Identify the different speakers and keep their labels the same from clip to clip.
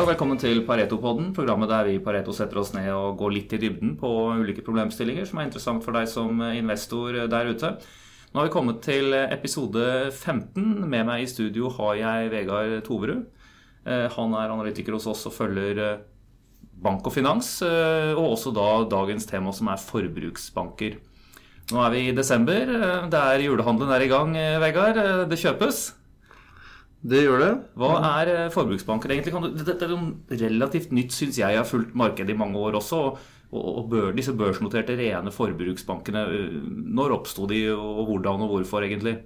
Speaker 1: Dag, velkommen til Pareto-podden, programmet der vi i Pareto setter oss ned og går litt i dybden på ulike problemstillinger som er interessant for deg som investor der ute. Nå har vi kommet til episode 15. Med meg i studio har jeg Vegard Toverud. Eh, han er analytiker hos oss og følger eh, bank og finans, eh, og også da dagens tema som er forbruksbanker. Nå er vi i desember. Det er julehandelen er i gang, Vegard. Det kjøpes.
Speaker 2: Det gjør det.
Speaker 1: Hva er eh, forbruksbanker egentlig? Du, dette er noe relativt nytt, syns jeg. Jeg har fulgt markedet i mange år også. Og, og bør, disse børsnoterte rene forbruksbankene, eh, når oppsto de, og hvordan og hvorfor egentlig?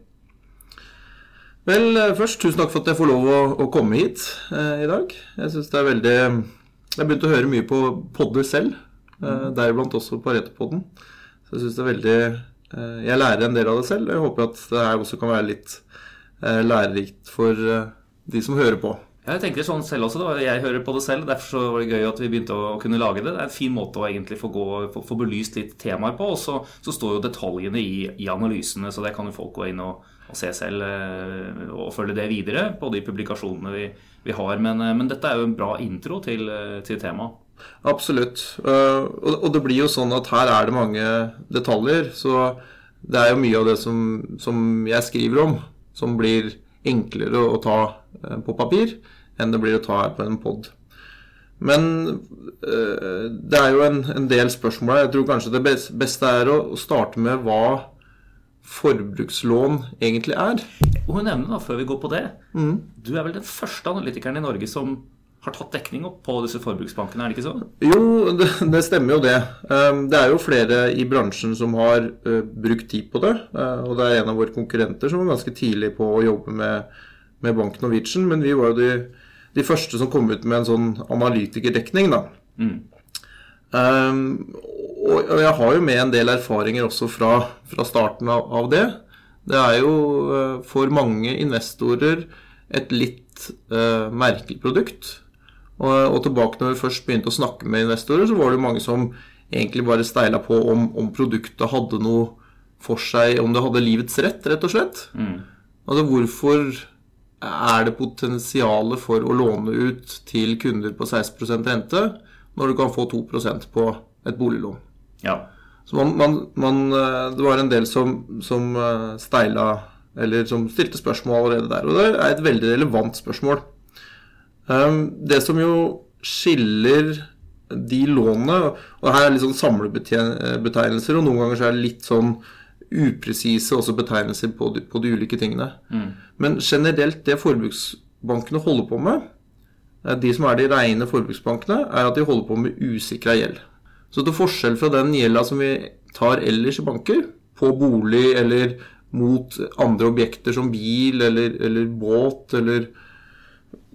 Speaker 2: Vel, eh, først tusen takk for at jeg får lov å, å komme hit eh, i dag. Jeg syns det er veldig Jeg har begynt å høre mye på podder selv, eh, deriblant også på Retopodden. Så jeg syns det er veldig eh, Jeg lærer en del av det selv. Jeg håper at det her også kan være litt lærerikt for eh, de som hører på.
Speaker 1: Jeg tenker sånn selv også, da. Jeg hører på det selv. Derfor så var det gøy at vi begynte å kunne lage det. Det er en fin måte å egentlig få, gå, få, få belyst litt temaer på. Og så, så står jo detaljene i, i, analysene, så det kan jo folk gå inn og, og se selv eh, og følge det videre på de publikasjonene vi, vi har. Men, men, dette er jo en bra intro til, til temaet.
Speaker 2: Absolutt. Og det blir jo sånn at her er det mange detaljer. Så det er jo mye av det som, som jeg skriver om som blir enklere å ta eh, på papir enn det blir å ta her på en pod. Men øh, det er jo en, en, del spørsmål her. Jeg tror kanskje det beste er å starte med hva forbrukslån egentlig er.
Speaker 1: Hun nevner da, før vi går på det. Mm. Du er vel den første analytikeren i Norge som har tatt dekning opp på disse forbruksbankene, er det ikke så?
Speaker 2: Jo, det, det, stemmer jo det. Ehm, det er jo flere i bransjen som har uh, brukt tid på det. Uh, og det er en av våre konkurrenter som var ganske tidlig på å jobbe med, med Bank Norwegian. Men vi var jo de, de, første som kom ut med en sånn analytikerdekning, da. Mm. Um, og, jeg har jo med en del erfaringer også fra, fra starten av, av, det. Det er jo uh, for mange investorer et litt merkelig produkt. Og, og, tilbake når vi først begynte å snakke med investorer, så var det jo mange som egentlig bare steila på om, om, produktet hadde noe for seg, om det hadde livets rett, rett og slett. Mm. Altså hvorfor er det potensialet for å låne ut til kunder på 16% rente når du kan få 2% på et boliglån?
Speaker 1: Ja.
Speaker 2: Så man, man, man, eh, det var en del som, som eh, steila, eller som stilte spørsmål allerede der. Og det er et veldig relevant spørsmål. Ehm, det som jo skiller de lånene Og her er litt sånn samlebetegnelser, og noen ganger så er det litt sånn upresise også betegnelser på de, på de ulike tingene. Mm. Men generelt det forbruksbankene holder på med, eh, de som er de rene forbruksbankene, er at de holder på med usikra gjeld. Så til forskjell fra den gjelda som vi tar ellers i banker, på bolig eller mot andre objekter som bil eller, eller båt eller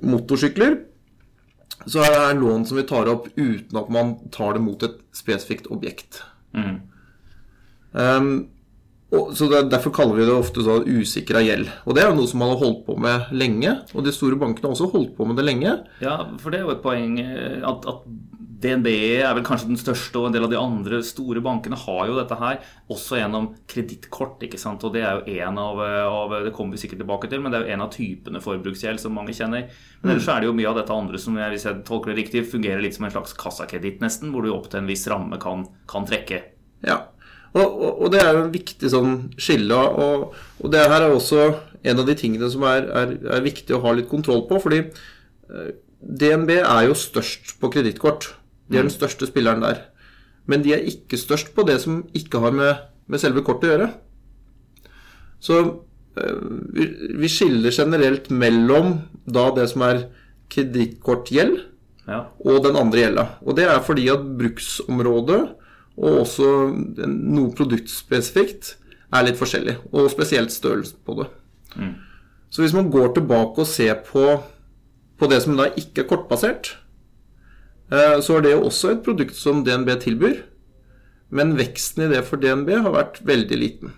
Speaker 2: motorsykler, så er det lån som vi tar opp uten at man tar det mot et spesifikt objekt. Mm. Um, og, så det, Derfor kaller vi det ofte så usikra gjeld. Og det er jo noe som man har holdt på med lenge. Og de store bankene har også holdt på med det lenge.
Speaker 1: Ja, for det er jo et poeng eh, at, at DNB er vel kanskje den største, og en del av de andre store bankene har jo dette her også gjennom kredittkort. Og det er jo en av, av, Det kommer vi sikkert tilbake til, men det er jo en av typene forbruksgjeld som mange kjenner. Men ellers er det jo mye av dette andre som jeg, hvis jeg tolker det riktig, fungerer litt som en slags kassakreditt, nesten, hvor du opp til en viss ramme kan, kan trekke.
Speaker 2: Ja, og, og, og, det er jo en viktig sånn skille. Og, og det her er også en av de tingene som er, er, er viktig å ha litt kontroll på. fordi eh, DNB er jo størst på kredittkort. De er den største spilleren der. Men de er ikke størst på det som ikke har med, med selve kortet å gjøre. Så øh, vi skiller generelt mellom da det som er kredittkortgjeld, ja. og den andre gjelda. Og det er fordi at bruksområdet og også noe produktspesifikt er litt forskjellig. Og spesielt størrelsen på det. Mm. Så hvis man går tilbake og ser på, på det som da ikke er kortbasert, Eh, så er det jo også et produkt som DNB tilbyr. Men veksten i det for DNB har vært veldig liten.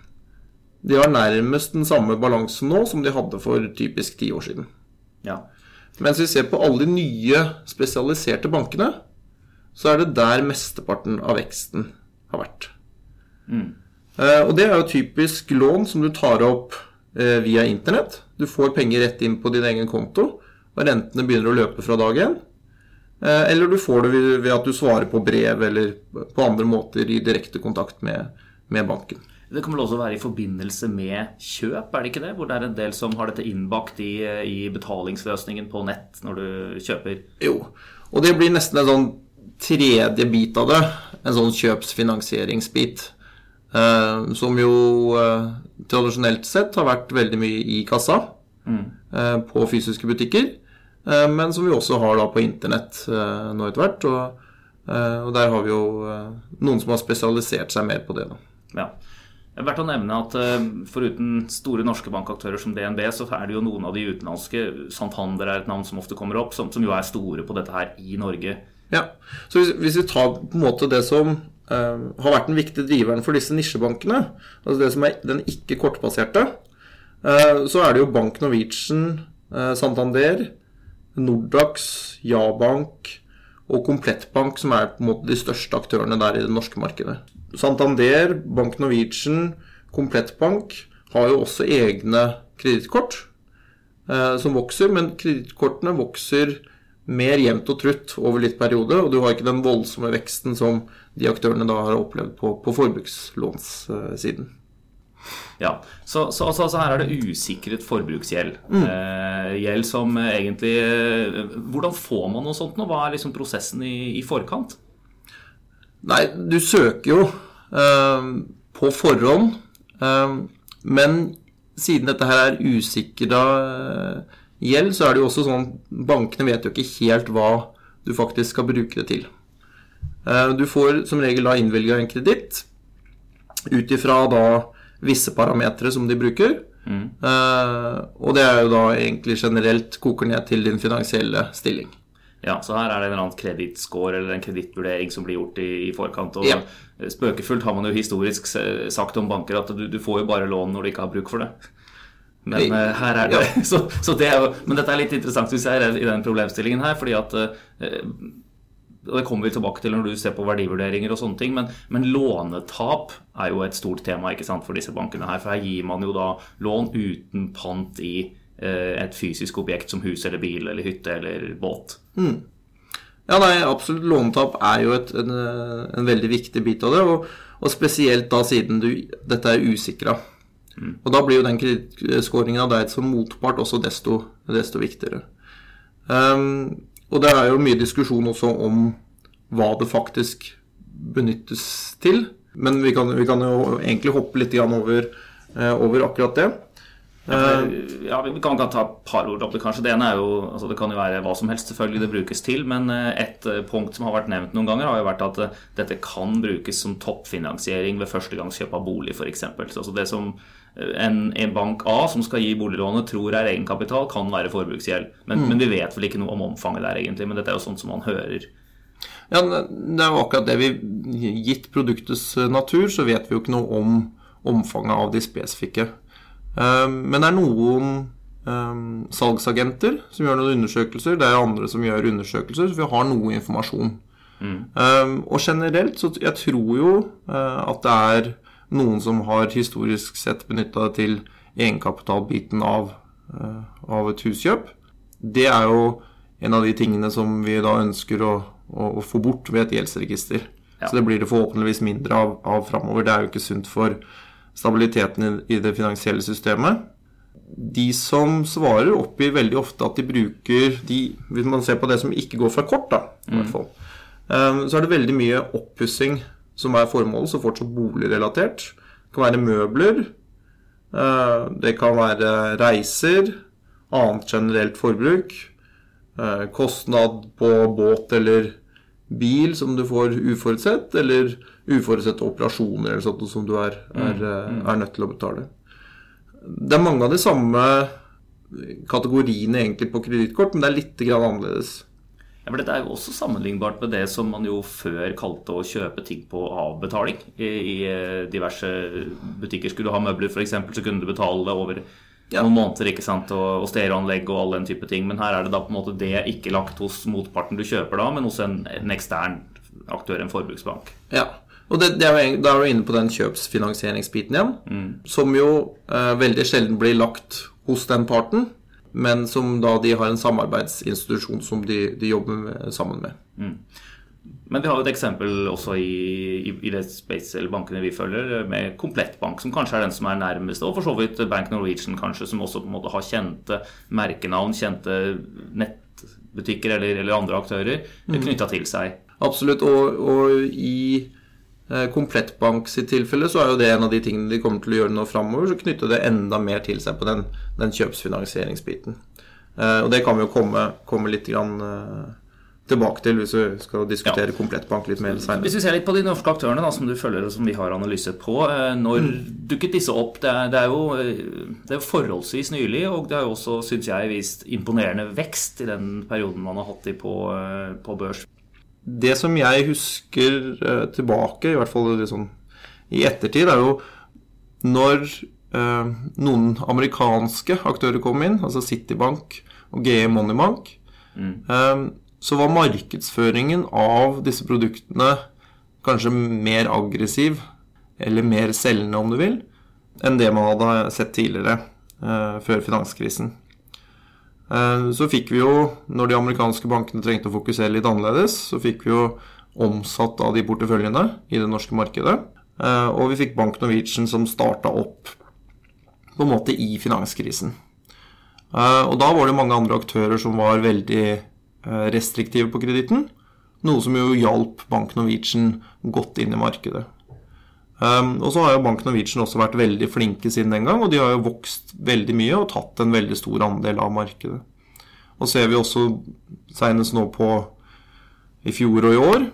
Speaker 2: De har nærmest den samme balansen nå som de hadde for typisk ti år siden.
Speaker 1: Ja.
Speaker 2: Mens vi ser på alle de nye spesialiserte bankene, så er det der mesteparten av veksten har vært. Mm. Eh, og det er jo typisk lån som du tar opp eh, via internett. Du får penger rett inn på din egen konto, og rentene begynner å løpe fra dag én. Eh, eller du får det ved at du svarer på brev eller på andre måter i direkte kontakt med, med banken.
Speaker 1: Det kan vel også være i forbindelse med kjøp, er det ikke det? Hvor det er en del som har dette innbakt i, i betalingsløsningen på nett når du kjøper?
Speaker 2: Jo, og det blir nesten en sånn tredje bit av det. En sånn kjøpsfinansieringsbit. Eh, som jo eh, tradisjonelt sett har vært veldig mye i kassa mm. eh, på fysiske butikker. Eh, men som vi også har da på internett eh, nå etter hvert. Og, eh, og, der har vi jo noen som har spesialisert seg mer på det. da.
Speaker 1: Ja. Det er verdt å nevne at Foruten store norske bankaktører som DNB, så er det jo noen av de utenlandske. Santander er et navn som ofte kommer opp, som, som jo er store på dette her i Norge.
Speaker 2: Ja, så hvis, hvis vi tar på en måte det som eh, har vært den viktige driveren for disse nisjebankene, altså det som er den ikke kortbaserte, eh, så er det jo Bank Norwegian, eh, Santander, Nordax, Jabank og Komplettbank som er på en måte de største aktørene der i det norske markedet. Santander, Bank Norwegian, Komplettbank har jo også egne kredittkort som vokser, men kredittkortene vokser mer jevnt og trutt over litt periode, og du har ikke den voldsomme veksten som de aktørene da har opplevd på, på forbrukslånssiden.
Speaker 1: Ja, så, så, så, så, her er det usikret forbruksgjeld. Mm. Eh, gjeld som egentlig eh, Hvordan får man noe sånt nå? Hva er liksom prosessen i, i forkant?
Speaker 2: Nei, du søker jo eh, på forhånd. Eh, men siden dette her er usikra eh, gjeld, så er det jo også sånn Bankene vet jo ikke helt hva du faktisk skal bruke det til. Eh, du får som regel da innvilga en kreditt ut ifra da visse parametere som de bruker. Mm. Uh, og det er jo da egentlig generelt koker ned til din finansielle stilling.
Speaker 1: Ja, så her er det en eller annen kredittscore eller en kredittvurdering som blir gjort i, i forkant. Og ja. spøkefullt har man jo historisk sagt om banker at du, du, får jo bare lån når du ikke har bruk for det. Men uh, her er det ja. så, så, det er jo, Men dette er litt interessant hvis jeg er i den problemstillingen her. fordi at uh, og Det kommer vi tilbake til når du ser på verdivurderinger og sånne ting. Men, men, lånetap er jo et stort tema ikke sant, for disse bankene her. For her gir man jo da lån uten pant i eh, et fysisk objekt som hus eller bil eller hytte eller båt. Mm.
Speaker 2: Ja, nei, absolutt. Lånetap er jo et, en, en, veldig viktig bit av det. Og, og spesielt da siden du, dette er usikra. Mm. Og da blir jo den kredittskåringen av deg som motpart også desto, desto viktigere. Um, og det er jo mye diskusjon også om hva det faktisk benyttes til. Men vi kan, vi kan jo egentlig hoppe litt over, uh, over akkurat det.
Speaker 1: Ja, ja, Vi kan, ta et par ord om det, kanskje. Det ene er jo, altså det kan jo være hva som helst selvfølgelig det brukes til. Men eh, et eh, punkt som har vært nevnt noen ganger, har jo vært at dette kan brukes som toppfinansiering ved førstegangskjøp av bolig, f.eks. Altså det som en, en, bank A som skal gi boliglånet, tror er egenkapital, kan være forbruksgjeld. Men, mm. men, vi vet vel ikke noe om omfanget der, egentlig. Men dette er jo sånt som man hører.
Speaker 2: Ja, Det er jo akkurat det vi Gitt produktets eh, natur, så vet vi jo ikke noe om omfanget av de spesifikke. Um, men det er noen um, salgsagenter som gjør noen undersøkelser. Det er andre som gjør undersøkelser, så vi har noe informasjon. Mm. Um, og generelt så jeg tror jo uh, at det er noen som har historisk sett benytta det til egenkapitalbiten av, uh, av, et huskjøp. Det er jo en av de tingene som vi da ønsker å, å, å få bort ved et gjeldsregister. Ja. Så det blir det forhåpentligvis mindre av, av framover. Det er jo ikke sunt for stabiliteten i, i det finansielle systemet. De som svarer, oppgir veldig ofte at de bruker de, Hvis man ser på det som ikke går fra kort, da, i hvert mm. fall, um, så er det veldig mye oppussing som er formålet, så fortsatt boligrelatert. Det kan være møbler. Eh, det kan være reiser. Annet generelt forbruk. Eh, kostnad på båt eller bil som du får uforutsett, eller uforutsette operasjoner eller sånt som du er, er, mm, mm. er nødt til å betale. Det er mange av de samme kategoriene egentlig på kredittkort, men det er litt annerledes.
Speaker 1: Ja, for Dette er jo også sammenlignbart med det som man jo før kalte å kjøpe ting på avbetaling. I, i eh, diverse butikker. Skulle du ha møbler f.eks., så kunne du betale over ja. noen måneder. ikke sant, Og, og stereoanlegg og all den type ting. Men her er det da på en måte det ikke lagt hos motparten du kjøper da, men hos en, en ekstern aktør, en forbruksbank.
Speaker 2: Ja, og det, det er jo, Da er du inne på den kjøpsfinansieringsbiten igjen, mm. som jo eh, veldig sjelden blir lagt hos den parten. Men som da de har en samarbeidsinstitusjon som de, de jobber med, sammen med.
Speaker 1: Mm. Men vi har jo et eksempel også i, i, i det space, eller bankene vi følger, med Komplettbank, som kanskje er den som er nærmest. Og for så vidt Bank Norwegian, kanskje, som også på en måte har kjente merkenavn, kjente nettbutikker eller, eller andre aktører mm. knytta til seg.
Speaker 2: Absolutt. Og, og i Komplettbank sitt tilfelle så er jo det en av de tingene de kommer til å gjøre nå framover. Så knytte det enda mer til seg på den, den kjøpsfinansieringsbiten. Eh, og det kan vi jo komme, komme litt grann eh, tilbake til hvis vi skal diskutere ja. komplettbank litt mer senere.
Speaker 1: Hvis vi ser litt på de norske aktørene da, som du følger og som vi har analyse på. Eh, når mm. dukket disse opp? Det er, det er, jo eh, det er forholdsvis nylig, og det har jo også, syns jeg, vist imponerende vekst i den perioden man har hatt de på, eh, på børs.
Speaker 2: Det som jeg husker tilbake, i hvert fall liksom, i ettertid, er jo når eh, noen amerikanske aktører kom inn, altså Citibank og GE Moneybank. Mm. Eh, så var markedsføringen av disse produktene kanskje mer aggressiv, eller mer selgende, om du vil, enn det man hadde sett tidligere, eh, før finanskrisen. Eh, så fikk vi jo, når de amerikanske bankene trengte å fokusere litt annerledes, så fikk vi jo omsatt av de porteføljene i det norske markedet. Eh, og vi fikk Bank Norwegian som starta opp på en måte i finanskrisen. Eh, og da var det mange andre aktører som var veldig restriktive på kreditten. Noe som jo hjalp Bank Norwegian godt inn i markedet. Um, og så har jo Bank Norwegian også vært veldig flinke siden den gang, og de har jo vokst veldig mye og tatt en veldig stor andel av markedet. Og ser vi også senest nå på i fjor og i år,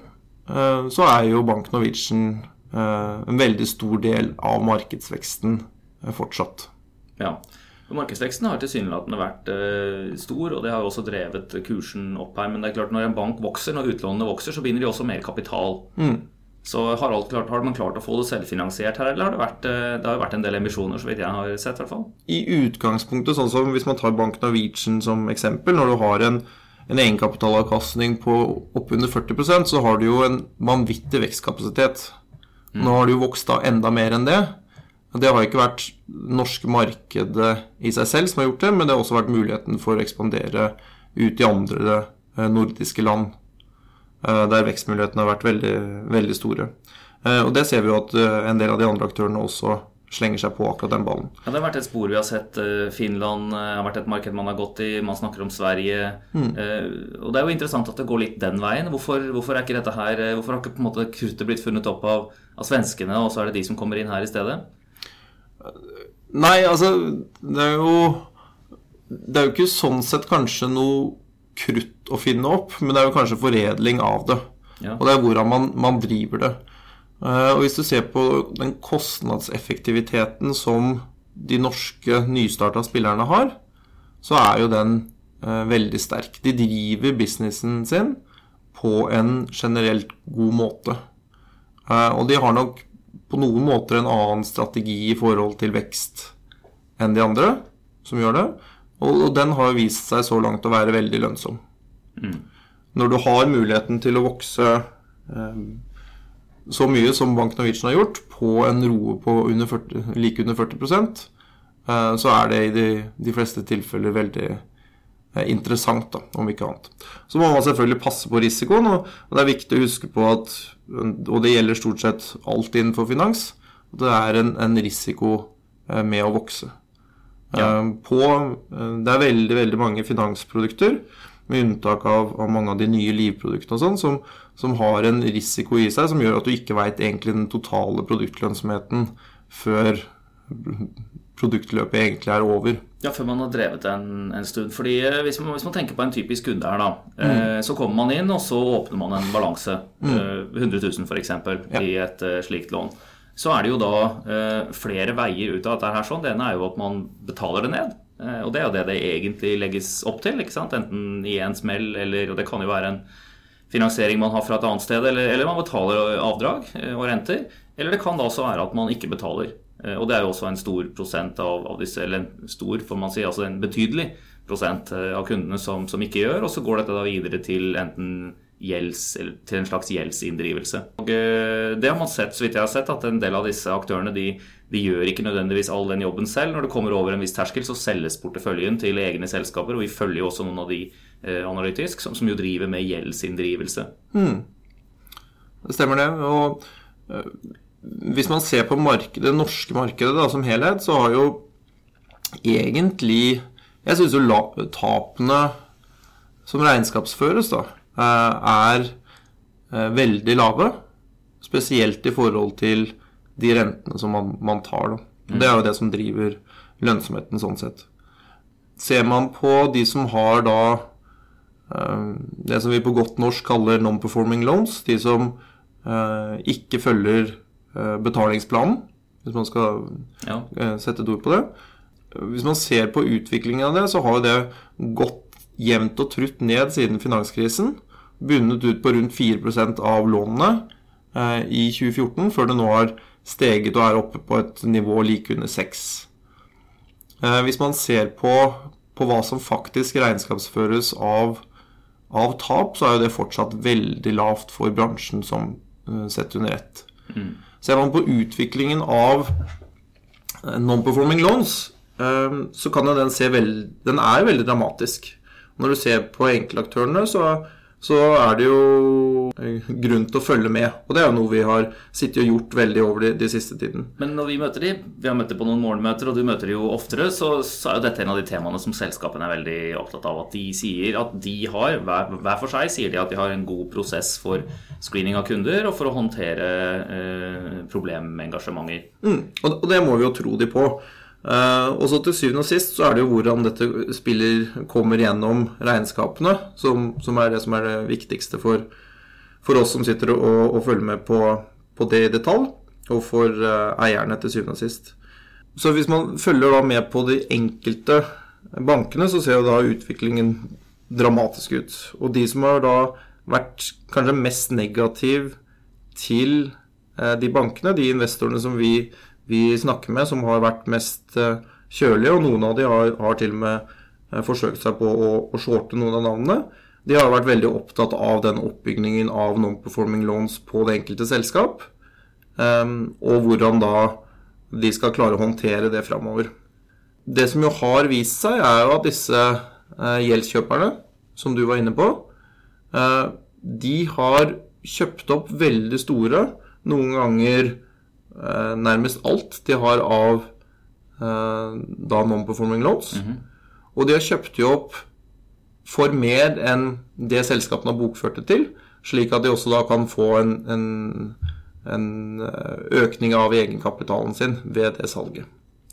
Speaker 2: uh, så er jo Bank Norwegian uh, en veldig stor del av markedsveksten uh, fortsatt.
Speaker 1: Ja, Markedsveksten har tilsynelatende vært eh, stor, og det har jo også drevet kursen opp her. Men det er klart når en bank vokser, når utlånene vokser, så binder de også mer kapital. Mm. Så har, klart, har, man klart å få det selvfinansiert her, eller har det vært, eh, det har vært en del emisjoner, så vidt jeg har sett? I hvert fall?
Speaker 2: I utgangspunktet, sånn som hvis man tar Bank Norwegian som eksempel, når du har en, en egenkapitalavkastning på oppunder 40% så har du jo en vanvittig vekstkapasitet. Mm. Nå har du jo vokst da enda mer enn det. Det har ikke vært norske markedet i seg selv som har gjort det, men det har også vært muligheten for å ekspandere ut i andre eh, nordiske land, der vekstmulighetene har vært veldig, veldig store. Eh, og det ser vi jo at en del av de andre aktørene også slenger seg på akkurat den ballen.
Speaker 1: Ja, Det har vært et spor vi har sett. Finland har vært et marked man har gått i. Man snakker om Sverige. Mm. Og det er jo interessant at det går litt den veien. Hvorfor, hvorfor er ikke dette her, hvorfor har ikke på en måte kruttet blitt funnet opp av, av svenskene, og så er det de som kommer inn her i stedet?
Speaker 2: Nei, altså Det er jo Det er jo ikke sånn sett kanskje noe krutt å finne opp, men det er jo kanskje foredling av det. Ja. Og det er hvordan man, man driver det. Uh, og hvis du ser på den kostnadseffektiviteten som de norske nystarta spillerne har, så er jo den uh, veldig sterk. De driver businessen sin på en generelt god måte. Uh, og de har nok på noen måter en annen strategi i forhold til vekst enn de andre som gjør det. Og, og den har vist seg så langt å være veldig lønnsom. Mm. Når du har muligheten til å vokse eh, så mye som Bank Norwegian har gjort, på en roe på under 40, like under 40 eh, så er det i de, de fleste tilfeller veldig eh, interessant, da, om ikke annet. Så må man selvfølgelig passe på risikoen, og, og det er viktig å huske på at og det gjelder stort sett alt innenfor finans, det er en, en risiko eh, med å vokse. Ja. Eh, på, eh, det er veldig, veldig mange finansprodukter, med unntak av, av mange av de nye livproduktene og sånn, som, som, har en risiko i seg som gjør at du ikke veit egentlig den totale produktlønnsomheten før produktløpet egentlig er over.
Speaker 1: Ja, før man har drevet en, en stund. Fordi eh, hvis man, hvis man, tenker på en typisk kunde her, da. Mm. Eh, så kommer man inn, og så åpner man en balanse. Mm. Eh, 100 000 f.eks. Ja. i et eh, slikt lån. Så er det jo da eh, flere veier ut av dette her. sånn. Det ene er jo at man betaler det ned. Eh, og det er jo det det egentlig legges opp til. ikke sant? Enten i en smell, eller og det kan jo være en finansiering man har fra et annet sted, eller, eller man betaler avdrag og renter. Eller det kan da også være at man ikke betaler. Eh, og det er jo også en stor prosent av, av disse, eller en stor, får man si, altså en betydelig prosent eh, av kundene som, som, ikke gjør. Og så går dette da videre til enten gjelds, til en slags gjeldsinndrivelse. Og det har man sett, så vidt jeg har sett, at en del av disse aktørene de, de, gjør ikke nødvendigvis all den jobben selv. Når det kommer over en viss terskel, så selges porteføljen til egne selskaper. Og vi følger jo også noen av de eh, analytisk som, som, jo driver med gjeldsinndrivelse.
Speaker 2: Hmm. Det stemmer det. Og øh, hvis man ser på markedet, det norske markedet da, som helhet, så har jo egentlig Jeg syns jo tapene som regnskapsføres, da, eh, er eh, veldig lave. Spesielt i forhold til de rentene som man, man tar. Da. Det er jo det som driver lønnsomheten sånn sett. Ser man på de som har da eh, det som vi på godt norsk kaller non-performing loans, de som ikke følger betalingsplanen, hvis man skal ja. sette et ord på det. Hvis man ser på utviklingen av det, så har jo det gått jevnt og trutt ned siden finanskrisen. Bundet ut på rundt 4 av lånene eh, i 2014, før det nå har steget og er oppe på et nivå like under 6. Eh, hvis man ser på, på, hva som faktisk regnskapsføres av, av, tap, så er jo det fortsatt veldig lavt for bransjen som uh, sett under ett. Mm. Ser man på utviklingen av non-performing loans, uh, så kan den se veld, Den er veldig dramatisk. Når du ser på enkeltaktørene, så, så er det jo grunn til å følge med. Og det er jo noe vi har sittet og gjort veldig over de, de siste tiden.
Speaker 1: Men når vi møter de, vi har møtt dem på noen morgenmøter, og du møter dem jo oftere, så, så, er jo dette en av de temaene som selskapene er veldig opptatt av. At de sier at de har, hver, hver for seg sier de at de har en god prosess for screening av kunder og for å håndtere eh, problemengasjementer.
Speaker 2: Mm, og det må vi jo tro de på. Uh, og så til syvende og sist så er det jo hvordan dette spiller kommer gjennom regnskapene, som, som er det som er det viktigste for, for oss som sitter og, og følger med på, på, det i detalj, og for uh, eierne til syvende og sist. Så hvis man følger da med på de enkelte bankene, så ser jo da utviklingen dramatisk ut. Og de som har da vært kanskje mest negativ til uh, de bankene, de investorene som vi vi snakker med, som har vært mest eh, kjølige, og noen av de har, har til og med eh, forsøkt seg på å, å shorte noen av navnene. De har vært veldig opptatt av den oppbyggingen av non-performing loans på det enkelte selskap, um, og hvordan da de skal klare å håndtere det framover. Det som jo har vist seg, er jo at disse uh, gjeldskjøperne, som du var inne på, uh, de har kjøpt opp veldig store, noen ganger nærmest alt de har av eh, da non-performing loans. Mm -hmm. Og de har kjøpt jo opp for mer enn det selskapene har bokført det til, slik at de også da kan få en, en, en eh, økning av egenkapitalen sin ved det salget.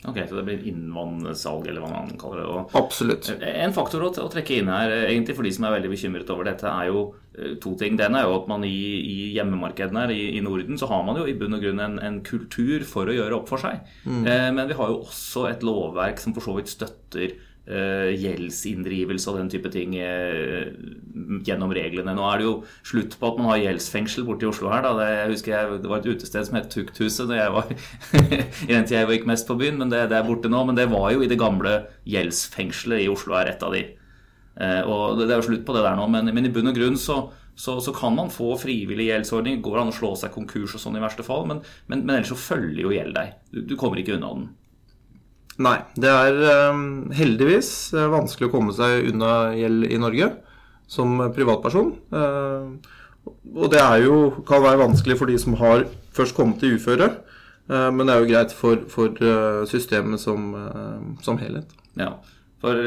Speaker 1: Ok, Så det blir innvannsalg, eller hva man kaller det. Og
Speaker 2: Absolutt.
Speaker 1: En faktor å, trekke inn her, egentlig for de som er veldig bekymret over dette, er jo eh, to ting. Den er jo at man i, i hjemmemarkedene her i, i, Norden så har man jo i bunn og grunn en, en kultur for å gjøre opp for seg. Mm. Eh, men vi har jo også et lovverk som for så vidt støtter gjeldsinndrivelse og den type ting uh, gjennom reglene. Nå er det jo slutt på at man har gjeldsfengsel borte i Oslo her. Det, jeg husker jeg, det var et utested som het Tukthuset da jeg var i den tida jeg gikk mest på byen, men det, det, er borte nå. Men det var jo i det gamle gjeldsfengselet i Oslo er et av de. Uh, og det, er jo slutt på det der nå, men, men i bunn og grunn så så, så, kan man få frivillig gjeldsordning. Går an å slå seg konkurs og sånn i verste fall, men, men, men ellers så følger jo gjeld deg. Du, du kommer ikke unna den.
Speaker 2: Nei. Det er um, heldigvis uh, vanskelig å komme seg unna gjeld i Norge som privatperson. Uh, og det jo, kan være vanskelig for de som har først kommet til uføre. Uh, men det er jo greit for, for systemet som, som, helhet.
Speaker 1: Ja, for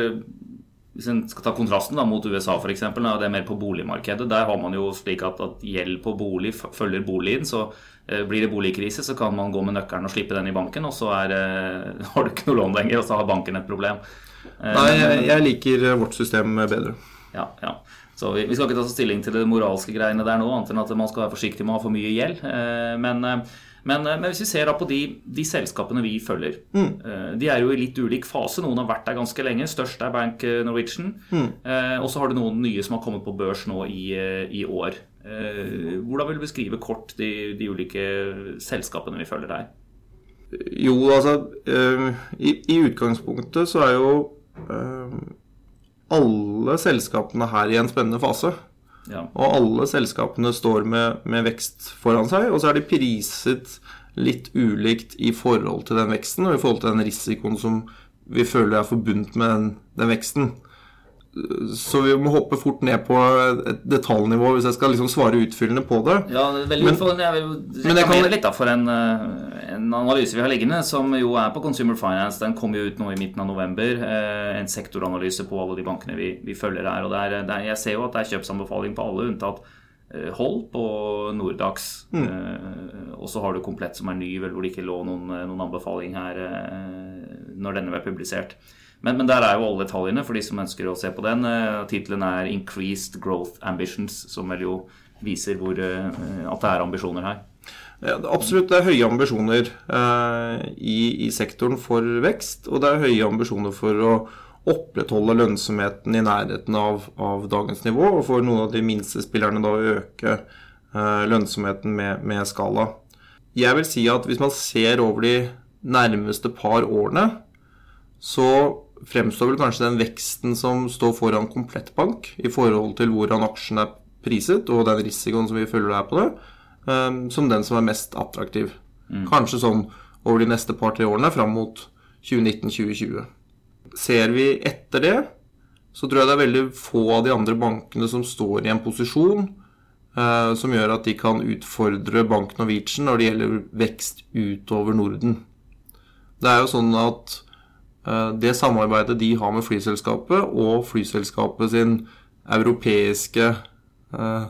Speaker 1: hvis en skal ta kontrasten da, mot USA f.eks., og det er mer på boligmarkedet, der har man jo slik at, at gjeld på bolig følger boligen. så Eh, blir det boligkrise, så kan man gå med nøkkelen og slippe den i banken, og så er, har du ikke noe lån lenger, og så har banken et problem.
Speaker 2: Eh, Nei, jeg, jeg liker vårt system bedre.
Speaker 1: Ja, ja. Så vi, vi, skal ikke ta stilling til det moralske greiene der nå, annet enn at man skal være forsiktig med å ha for mye gjeld. Eh, men, men, men, hvis vi ser da på de, de selskapene vi følger mm. De er jo i litt ulik fase. Noen har vært der ganske lenge. Størst er Bank Norwegian. Mm. Og så har du noen nye som har kommet på børs nå i, i år. Eh, hvordan vil du beskrive kort de, de ulike selskapene vi følger her?
Speaker 2: Jo, altså eh, i, i, utgangspunktet så er jo eh, alle selskapene her i en spennende fase.
Speaker 1: Ja.
Speaker 2: Og alle selskapene står med, med vekst foran seg, og så er de priset litt ulikt i forhold til den veksten og i forhold til den risikoen som vi føler er forbundet med den, den veksten. Så vi må hoppe fort ned på et detaljnivå hvis jeg skal liksom svare utfyllende på det.
Speaker 1: Ja, det er veldig
Speaker 2: Men-
Speaker 1: utfordrende. Jeg vil
Speaker 2: reklamere kan-
Speaker 1: litt da for en, eh, en analyse vi har liggende, som jo er på Consumer Finance. Den kom jo ut nå i midten av november. eh, En sektoranalyse på alle de bankene vi, vi følger her. Og det er, det er, jeg ser jo at det er kjøpsanbefaling på alle, unntatt Holp og Nordax. Eh, Og så har du Komplett, som er ny, vel, hvor det ikke lå noen, noen anbefaling her eh, når denne ble publisert. Men, men der er jo alle detaljene for de som ønsker å se på den. Eh, Tittelen er 'Increased Growth Ambitions', som vel jo viser hvor, eh, at det er ambisjoner her.
Speaker 2: Ja, absolutt det er høye ambisjoner eh, i, i sektoren for vekst, og det er høye ambisjoner for å opprettholde lønnsomheten i nærheten av, av dagens nivå, og for noen av de minste spillerne da å øke eh, lønnsomheten med, med skala. Jeg vil si at hvis man ser over de nærmeste par årene, så fremstår vel kanskje den veksten som står foran Komplettbank i forhold til hvordan aksjen er priset, og den risikoen som vi følger her på det, eh, som den som er mest attraktiv. Kanskje sånn over de neste par-tre årene fram mot 2019-2020. Ser vi etter det, så tror jeg det er veldig få av de andre bankene som står i en posisjon eh, som gjør at de kan utfordre Bank Norwegian når det gjelder vekst utover Norden. Det er jo sånn at det samarbeidet de har med flyselskapet, og flyselskapet sin europeiske eh,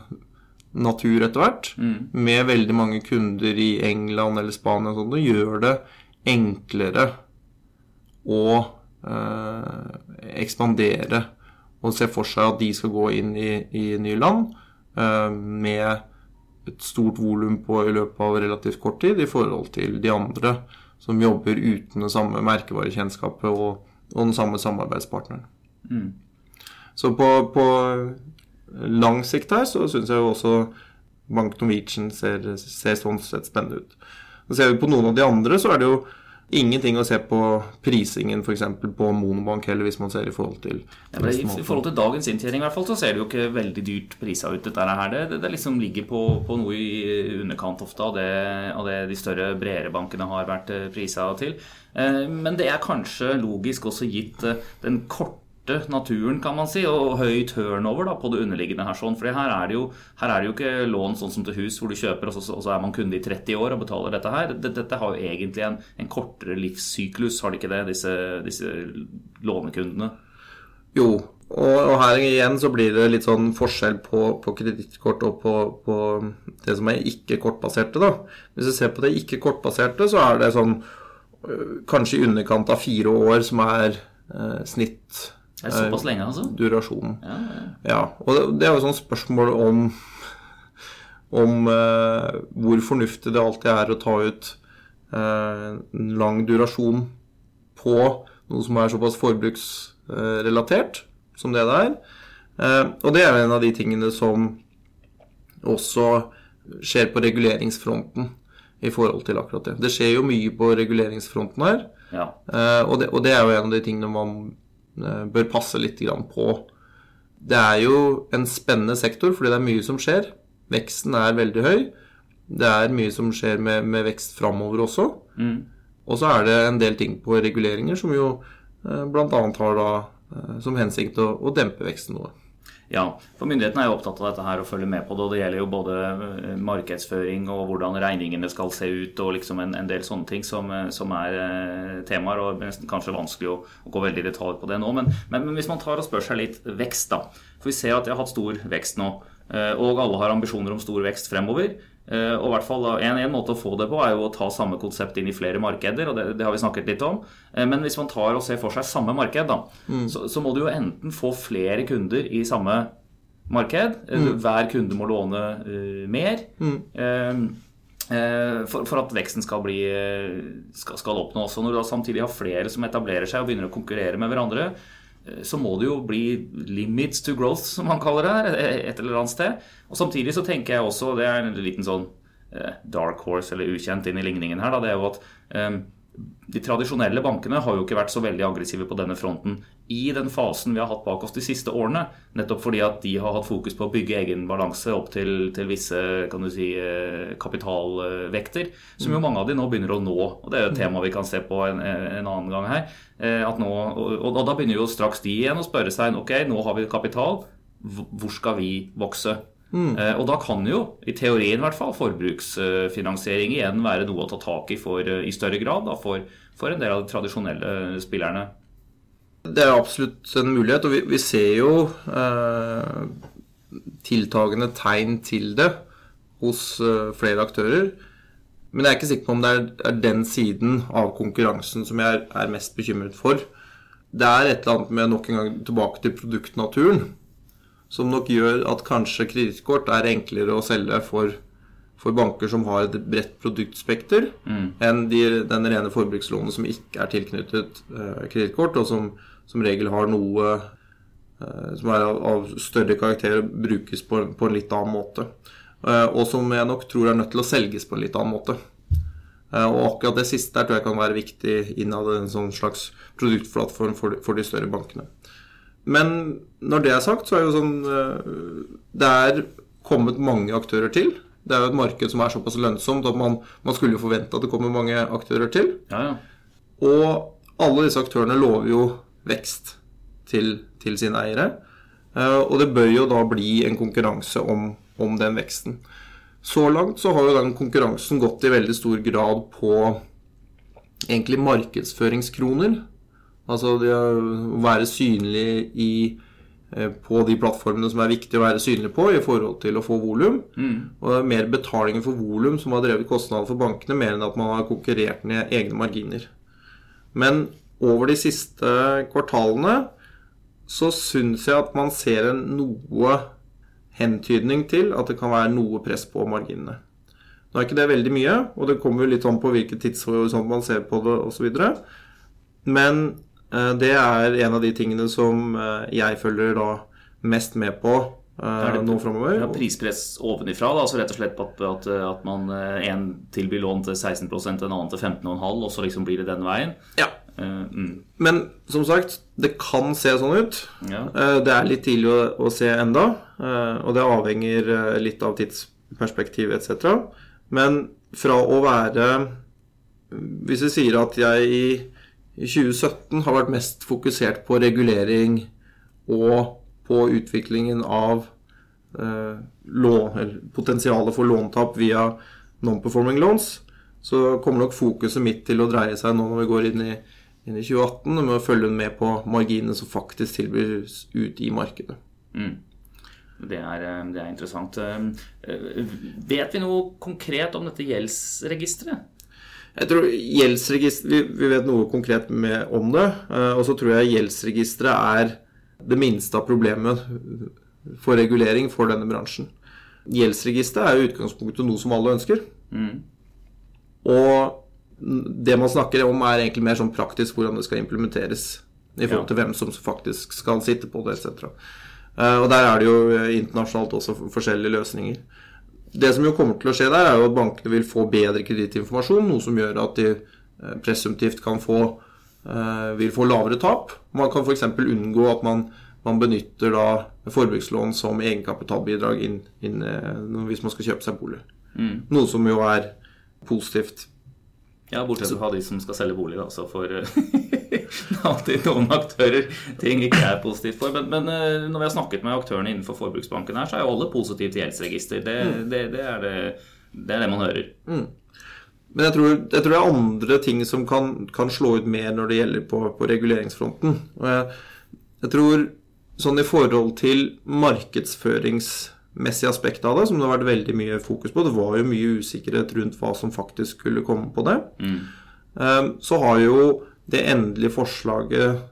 Speaker 2: natur etter hvert, med veldig mange kunder i England eller Spania og sånt, det gjør det enklere å eh, ekspandere og se for seg at de skal gå inn i, i nye land eh, med et stort volum på i løpet av relativt kort tid i forhold til de andre som jobber uten det samme merkevarekjennskapet og, og den samme samarbeidspartneren. Så på, på lang sikt her så syns jeg jo også Bank Norwegian ser, ser sånn sett spennende ut. Så ser vi på noen av de andre, så er det jo ingenting å se på prisingen f.eks. på Monobank heller, hvis man ser i forhold til
Speaker 1: Ja, I forhold til dagens inntjening i hvert fall, så ser det jo ikke veldig dyrt prisa ut. dette her. Det, det, det liksom ligger på, på noe i underkant ofte av det, av det de større, bredere bankene har vært eh, prisa til. Eh, Men det er kanskje logisk også gitt eh, den korte naturen, kan man si, og høy turnover da, på det underliggende her. sånn, for her er, det jo, her er det jo ikke lån sånn som til hus, hvor du kjøper, og så, og så er man kunde i 30 år og betaler dette her. Dette, dette har jo egentlig en, en kortere livssyklus, har det ikke det, disse, disse lånekundene?
Speaker 2: Jo, og, og her igjen så blir det litt sånn forskjell på, på kredittkort og på, på det som er ikke-kortbaserte, da. Hvis du ser på det ikke-kortbaserte, så er det sånn øh, kanskje i underkant av fire år som er eh, snitt
Speaker 1: Det er såpass lenge, altså?
Speaker 2: Durasjonen.
Speaker 1: Ja, ja.
Speaker 2: Ja, og det, det er jo sånn spørsmål om om eh, hvor fornuftig det alltid er å ta ut eh, en lang durasjon på noe som er såpass forbruksrelatert som det det er. Eh, og det er jo en av de tingene som også skjer på reguleringsfronten i forhold til akkurat det. Det skjer jo mye på reguleringsfronten her.
Speaker 1: ja.
Speaker 2: Eh, og, det, og det er jo en av de tingene man eh, bør passe litt på. Det er jo en spennende sektor, fordi det er mye som skjer. Veksten er veldig høy. Det er mye som skjer med, med vekst framover også.
Speaker 1: Mm.
Speaker 2: Og så er det en del ting på reguleringer som jo eh, bl.a. har da eh, som hensikt å, å dempe veksten noe.
Speaker 1: Ja, for myndighetene er jo opptatt av dette her og følger med på det. og Det gjelder jo både eh, markedsføring og hvordan regningene skal se ut og liksom en, en del sånne ting som, eh, som er eh, temaer. og nesten kanskje vanskelig å, å gå veldig i detalj på det nå. Men, men, men hvis man tar og spør seg litt vekst, da. For vi ser at de har hatt stor vekst nå. Og alle har ambisjoner om stor vekst fremover. Eh, Og hvert fall en, en måte å få det på er jo å ta samme konsept inn i flere markeder. og det, det har vi snakket litt om. Eh, Men hvis man tar og ser for seg samme marked, da, så, så må du jo enten få flere kunder i samme marked. Mm. Hver kunde må låne uh, mer. Mm. Uh, for, for at veksten skal, bli, eh, skal, skal oppnås. Og når du samtidig har flere som etablerer seg og begynner å konkurrere med hverandre, eh, så må det jo bli limits to growth, som man kaller det, her, et eller annet sted. Og samtidig så tenker jeg også, det er en liten sånn eh, dark horse eller ukjent inn i ligningen her, da, det er jo at eh, de tradisjonelle bankene har jo ikke vært så veldig aggressive på denne fronten i den fasen vi har hatt bak oss de siste årene. Nettopp fordi at de har hatt fokus på å bygge egen balanse opp til, til visse kan du si, eh, kapitalvekter, som jo mange av de nå begynner å nå. og Det er jo et tema vi kan se på en, en annen gang her. Eh, nå, og, og, da begynner jo straks de igjen å spørre seg ok, nå har vi kapital, hvor skal vi vokse? Mm. Og da kan jo, i teorien i hvert fall, forbruksfinansiering igjen være noe å ta tak i for, i større grad da, for, for, en del av de tradisjonelle spillerne.
Speaker 2: Det er absolutt en mulighet, og vi, vi ser jo eh, tiltagende tegn til det hos eh, flere aktører. Men jeg er ikke sikker på om det er, er den siden av konkurransen som jeg er, er mest bekymret for. Det er et eller annet med nok en gang tilbake til produktnaturen som nok gjør at kanskje kredittkort er enklere å selge for, for, banker som har et bredt produktspekter, mm. enn de, den rene forbrukslånet som ikke er tilknyttet uh, kredittkort, og som som regel har noe uh, som er av, av, større karakter og brukes på, på, en litt annen måte. Uh, og som jeg nok tror er nødt til å selges på en litt annen måte. Uh, og akkurat det siste der tror jeg kan være viktig innad en sånn slags produktplattform for, for de større bankene. Men når det er sagt, så er jo sånn eh, Det er kommet mange aktører til. Det er jo et marked som er såpass lønnsomt at man, man skulle jo forvente at det kommer mange aktører til.
Speaker 1: Ja, ja.
Speaker 2: Og alle disse aktørene lover jo vekst til, til sine eiere. Eh, og det bør jo da bli en konkurranse om, om den veksten. Så langt så har jo den konkurransen gått i veldig stor grad på egentlig markedsføringskroner. Altså det å være synlig i, eh, på de plattformene som er viktig å være synlig på i forhold til å få volum. Mm. Og det er mer betalingen for volum som har drevet kostnader for bankene, mer enn at man har konkurrert ned egne marginer. Men over de siste kvartalene så syns jeg at man ser en noe hentydning til at det kan være noe press på marginene. Nå er ikke det veldig mye, og det kommer jo litt an på hvilket tidshorisont man ser på det osv. Men det er en av de tingene som eh, jeg følger da mest med på uh, nå framover.
Speaker 1: Ja, prispress ovenifra, da, altså rett og slett på at, at, at man en tilbyr lån til 16% en annen til 15,5 og så liksom blir det den veien.
Speaker 2: Ja. Mm. Men som sagt, det kan se sånn ut.
Speaker 1: Ja.
Speaker 2: Det er litt tidlig å, å se enda, og det avhenger litt av tidsperspektiv etc. Men fra å være Hvis vi sier at jeg i i 2017 har vært mest fokusert på regulering og på utviklingen av eh, lån, potensialet for låntap via non-performing loans, så kommer nok fokuset mitt til å dreie seg nå når vi går inn i, inn i 2018, med å følge med på marginene som faktisk tilbys ut i markedet.
Speaker 1: Mm. Det, er, eh, det er, interessant. Eh, vet vi noe konkret om dette gjeldsregisteret?
Speaker 2: Jeg tror gjeldsregister, vi, vi, vet noe konkret med, om det. Eh, og så tror jeg gjeldsregisteret er det minste av problemet for regulering for denne bransjen. Gjeldsregisteret er jo utgangspunktet noe som alle ønsker. Mm. Og det man snakker om, er egentlig mer sånn praktisk hvordan det skal implementeres. I forhold til hvem som faktisk skal sitte på det, etc. Eh, og der er det jo internasjonalt også forskjellige løsninger. Det som jo kommer til å skje der, er jo at bankene vil få bedre kredittinformasjon, noe som gjør at de eh, presumptivt kan få, eh, vil få lavere tap. Man kan f.eks. unngå at man, man, benytter da forbrukslån som egenkapitalbidrag inn, inn, eh, hvis man skal kjøpe seg bolig. Mm. Noe som jo er positivt.
Speaker 1: Ja, bortsett fra de som skal selge bolig, da. Så alltid noen aktører ting ikke er positivt for. Men, men, eh, når vi har snakket med aktørene innenfor forbruksbanken her, så er jo alle positive til gjeldsregister. Det, mm. det, det, er det, det, er det man hører.
Speaker 2: Mm. Men jeg tror, jeg tror, det er andre ting som kan, kan, slå ut mer når det gjelder på, på reguleringsfronten. Jeg, jeg, tror sånn i forhold til markedsføringsmessig aspekt av det, som det har vært veldig mye fokus på Det var jo mye usikkerhet rundt hva som faktisk skulle komme på det. Mm. Eh, så har jo det endelige forslaget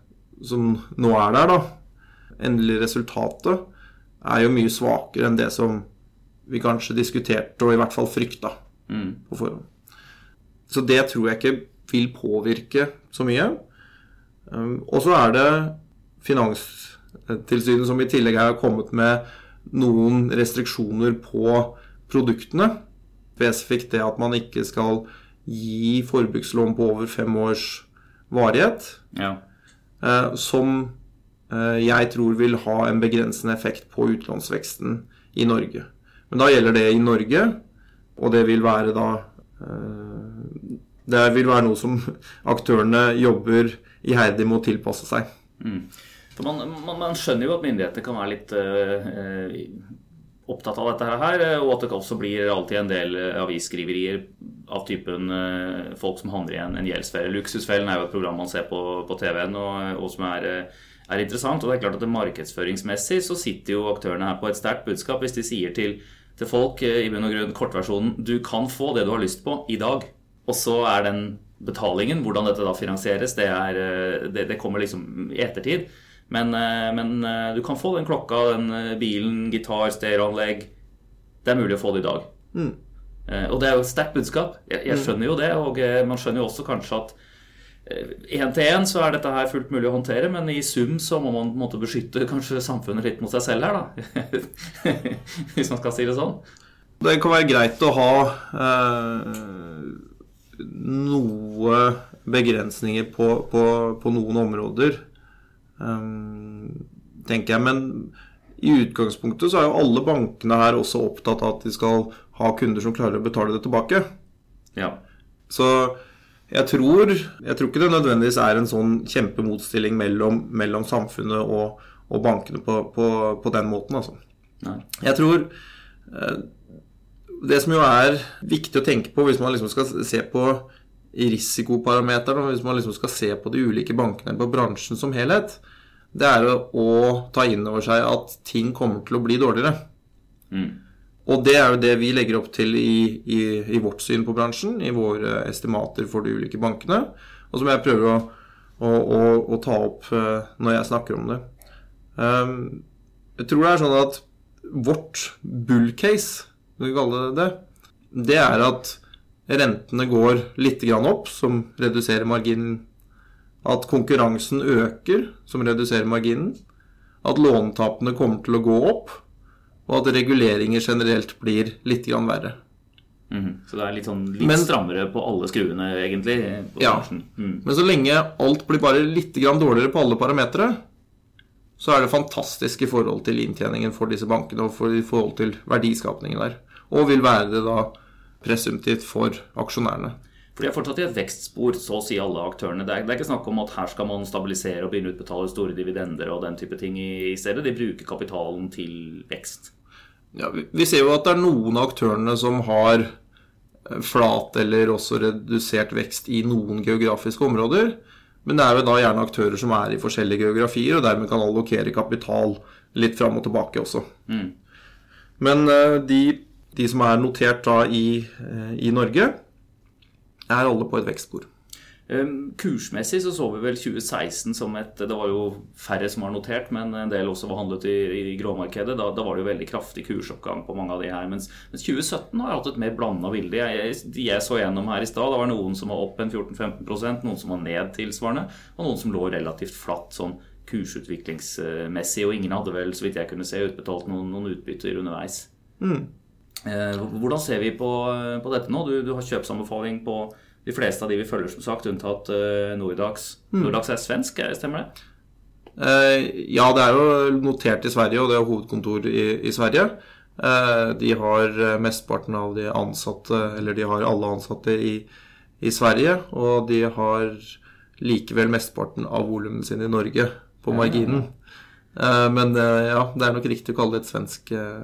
Speaker 2: som nå er der, da, endelige resultatet, er jo mye svakere enn det som vi kanskje diskuterte, og i hvert fall frykta mm. på forhånd. Så det tror jeg ikke vil påvirke så mye. Um, og så er det Finanstilsynet som i tillegg har kommet med noen restriksjoner på produktene. Spesifikt det at man ikke skal gi forbrukslån på over fem års varighet,
Speaker 1: Ja.
Speaker 2: eh, som eh, jeg tror vil ha en begrensende effekt på utlånsveksten i Norge. Men da gjelder det i Norge, og det vil være da eh, Det vil være noe som aktørene jobber iherdig med å tilpasse seg.
Speaker 1: For man, man, man skjønner jo at myndigheter kan være litt eh, opptatt av dette her, eh, og at det også blir alltid en del eh, avisskriverier av typen eh, folk som handler i en, en gjeldsfelle. Luksusfellen er jo et program man ser på, på TV-en, og, og som er, er interessant. Og det er klart at det markedsføringsmessig så sitter jo aktørene her på et sterkt budskap hvis de sier til, til folk i bunn og grunn kortversjonen du kan få det du har lyst på i dag. Og så er den betalingen, hvordan dette da finansieres, det, er, det, det kommer liksom i ettertid. Men, eh, men eh, du kan få den klokka, den eh, bilen, gitar, stereoanlegg. Det er mulig å få det i dag. Mm. Og det er jo et sterkt budskap. Jeg, jeg skjønner jo det. Og man skjønner jo også kanskje at én til én så er dette her fullt mulig å håndtere, men i sum så må man på en måte beskytte kanskje samfunnet litt mot seg selv her, da. Hvis man skal si det sånn.
Speaker 2: Det kan være greit å ha eh, noe begrensninger på, på, på noen områder, tenker jeg. Men i utgangspunktet så er jo alle bankene her også opptatt av at de skal ha kunder som klarer å betale det tilbake.
Speaker 1: Ja.
Speaker 2: Så jeg tror, jeg tror ikke det nødvendigvis er en sånn kjempemotstilling mellom, mellom samfunnet og, og bankene på, på, på den måten, altså.
Speaker 1: Nei.
Speaker 2: Jeg tror eh, Det som jo er viktig å tenke på hvis man liksom skal se på risikoparameteren, hvis man liksom skal se på de ulike bankene eller på bransjen som helhet, det er å, å ta inn over seg at ting kommer til å bli dårligere.
Speaker 1: Mm.
Speaker 2: Og det er jo det vi legger opp til i, i, i vårt syn på bransjen, i våre estimater for de ulike bankene, og som jeg prøver å, å, å, å ta opp eh, når jeg snakker om det. Um, jeg tror det er sånn at vårt bull case, skal vi kalle det det, det er at rentene går litt grann opp, som reduserer marginen. At konkurransen øker, som reduserer marginen. At låntapene kommer til å gå opp og at reguleringer generelt blir litt grann verre.
Speaker 1: Mhm. Så det er litt sånn litt
Speaker 2: Men-
Speaker 1: strammere på alle skruene, egentlig. På
Speaker 2: Ja.
Speaker 1: Mm.
Speaker 2: Men så lenge alt blir bare litt grann dårligere på alle parametere, så er det fantastisk i forhold til inntjeningen for disse bankene og for, i forhold til verdiskapningen der. Og vil være det da presumptivt for aksjonærene.
Speaker 1: For de er fortsatt i et vekstspor, så å si alle aktørene. Det er, det er ikke snakk om at her skal man stabilisere og begynne å utbetale store dividender og den type ting i, i stedet. De bruker kapitalen til vekst.
Speaker 2: Ja, vi- vi ser jo at det er noen av aktørene som har eh, flat eller også redusert vekst i noen geografiske områder. Men det er jo da gjerne aktører som er i forskjellige geografier, og dermed kan allokere kapital litt fram og tilbake også.
Speaker 1: Mm.
Speaker 2: Men eh, de, de som er notert da i, eh, i Norge, er alle på et vekstspor.
Speaker 1: Um, Kursmessig så så vi vel 2016 som et Det var jo færre som var notert, men en del også var handlet i, i gråmarkedet. Da, da var det jo veldig kraftig kursoppgang på mange av de her. Mens, mens 2017 har hatt et mer blanda bilde. Jeg, jeg, jeg så gjennom her i stad, det var noen som var opp en 14-15% noen som var ned tilsvarende, og noen som lå relativt flatt sånn kursutviklingsmessig. Og ingen hadde vel, så vidt jeg kunne se, utbetalt noen, noen utbytter underveis. Eh, Hvordan ser vi på, på dette nå? Du, du har kjøpsanbefaling på de fleste av de vi følger, som sagt, unntatt Nordax. Mm. Nordax er svensk, eh, stemmer det?
Speaker 2: Eh, ja, det er jo notert i Sverige, og det er hovedkontor i, i Sverige. Eh, de har eh, mesteparten av de ansatte, eller de har alle ansatte i, i Sverige. Og de har likevel mesteparten av volumene sine i Norge, på marginen. Eh, men eh, ja, det er nok riktig å kalle det et svensk eh,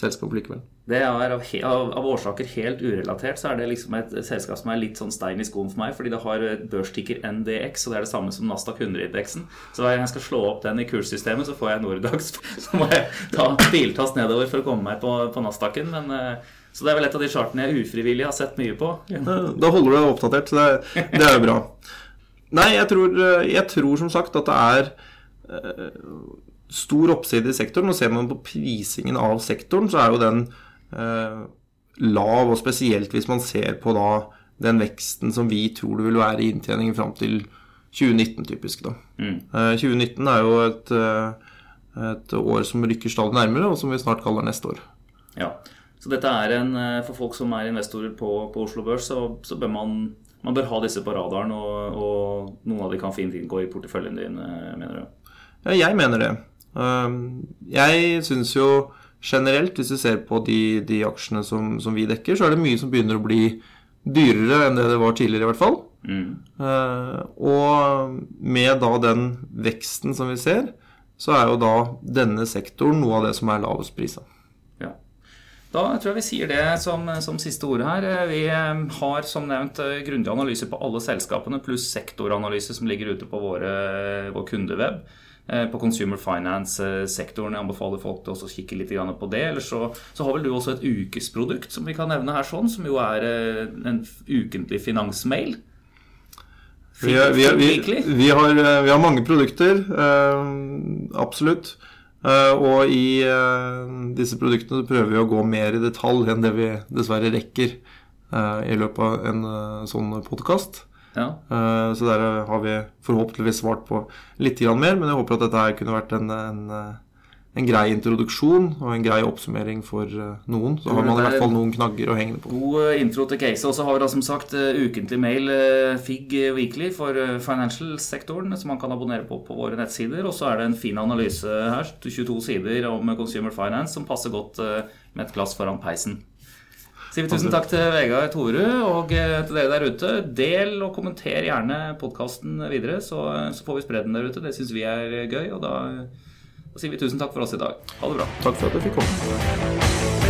Speaker 2: selskap likevel.
Speaker 1: Det er av, av, av årsaker helt urelatert, så er det liksom et selskap som er litt sånn stein i skoen for meg, fordi det har børstikker NDX, og det er det samme som Nasdaq 100-indeksen. Så hver gang jeg skal slå opp den i kurssystemet, så får jeg Nordax. Så må jeg ta biltast nedover for å komme meg på, på Nasdaqen. Men, eh, så det er vel et av de chartene jeg ufrivillig har sett mye på.
Speaker 2: Da holder du deg oppdatert, så det, det er jo bra. Nei, jeg tror, eh, jeg tror som sagt at det er eh, stor oppside i sektoren. Og ser man på prisingen av sektoren, så er jo den lav, og spesielt hvis man ser på da den veksten som vi tror det vil være i inntjeningen fram til 2019, typisk. da.
Speaker 1: Mm.
Speaker 2: Eh, 2019 er jo et, eh, et år som rykker stadig nærmere, og som vi snart kaller neste år.
Speaker 1: Ja. Så dette er en, for folk som er investorer på, på Oslo Børs, så, så, bør man, man bør ha disse på radaren, og, og noen av de kan fint inngå i porteføljen din, mener du?
Speaker 2: Ja, jeg mener det. Jeg syns jo generelt, hvis vi ser på de, de aksjene som, som, vi dekker, så er det mye som begynner å bli dyrere enn det det var tidligere, i hvert fall. Mm. Uh, og med da den veksten som vi ser, så er jo da denne sektoren noe av det som er lavest prisa.
Speaker 1: Ja. Da tror jeg vi sier det som, som siste ord her. Vi har som nevnt grundig analyse på alle selskapene, pluss sektoranalyse som ligger ute på våre, vår kundeweb. Eh, på consumer finance-sektoren. Jeg anbefaler folk til å kikke litt på det. Eller så, så, har vel du også et ukesprodukt som vi kan nevne her, sånn, som jo er eh, en ukentlig finansmail.
Speaker 2: Vi, er, vi, er, vi, vi, har, eh, vi har, mange produkter, absolutt. og i disse produktene prøver vi å gå mer i detalj enn det vi dessverre rekker i løpet av en sånn podkast. Ja. Uh, så der har vi forhåpentligvis svart på litt mer, men jeg håper at dette her kunne vært en, en, en grei introduksjon og en grei oppsummering for eh, noen. Så har man i hvert fall noen knagger å henge på.
Speaker 1: God eh, intro til case. Og så har vi da som sagt ukentlig mail, FIG Weekly, for financial-sektoren, som man kan abonnere på på våre nettsider. Og så er det en fin analyse her, 22 sider om consumer finance, som passer godt med et glass foran peisen sier vi tusen takk til Vegard Torud og eh, til dere der ute. Del og kommenter gjerne podkasten videre, så, så, får vi spredd den der ute. Det syns vi er gøy. Og da, da sier vi tusen takk for oss i dag. Ha det bra.
Speaker 2: Takk for at du fikk komme.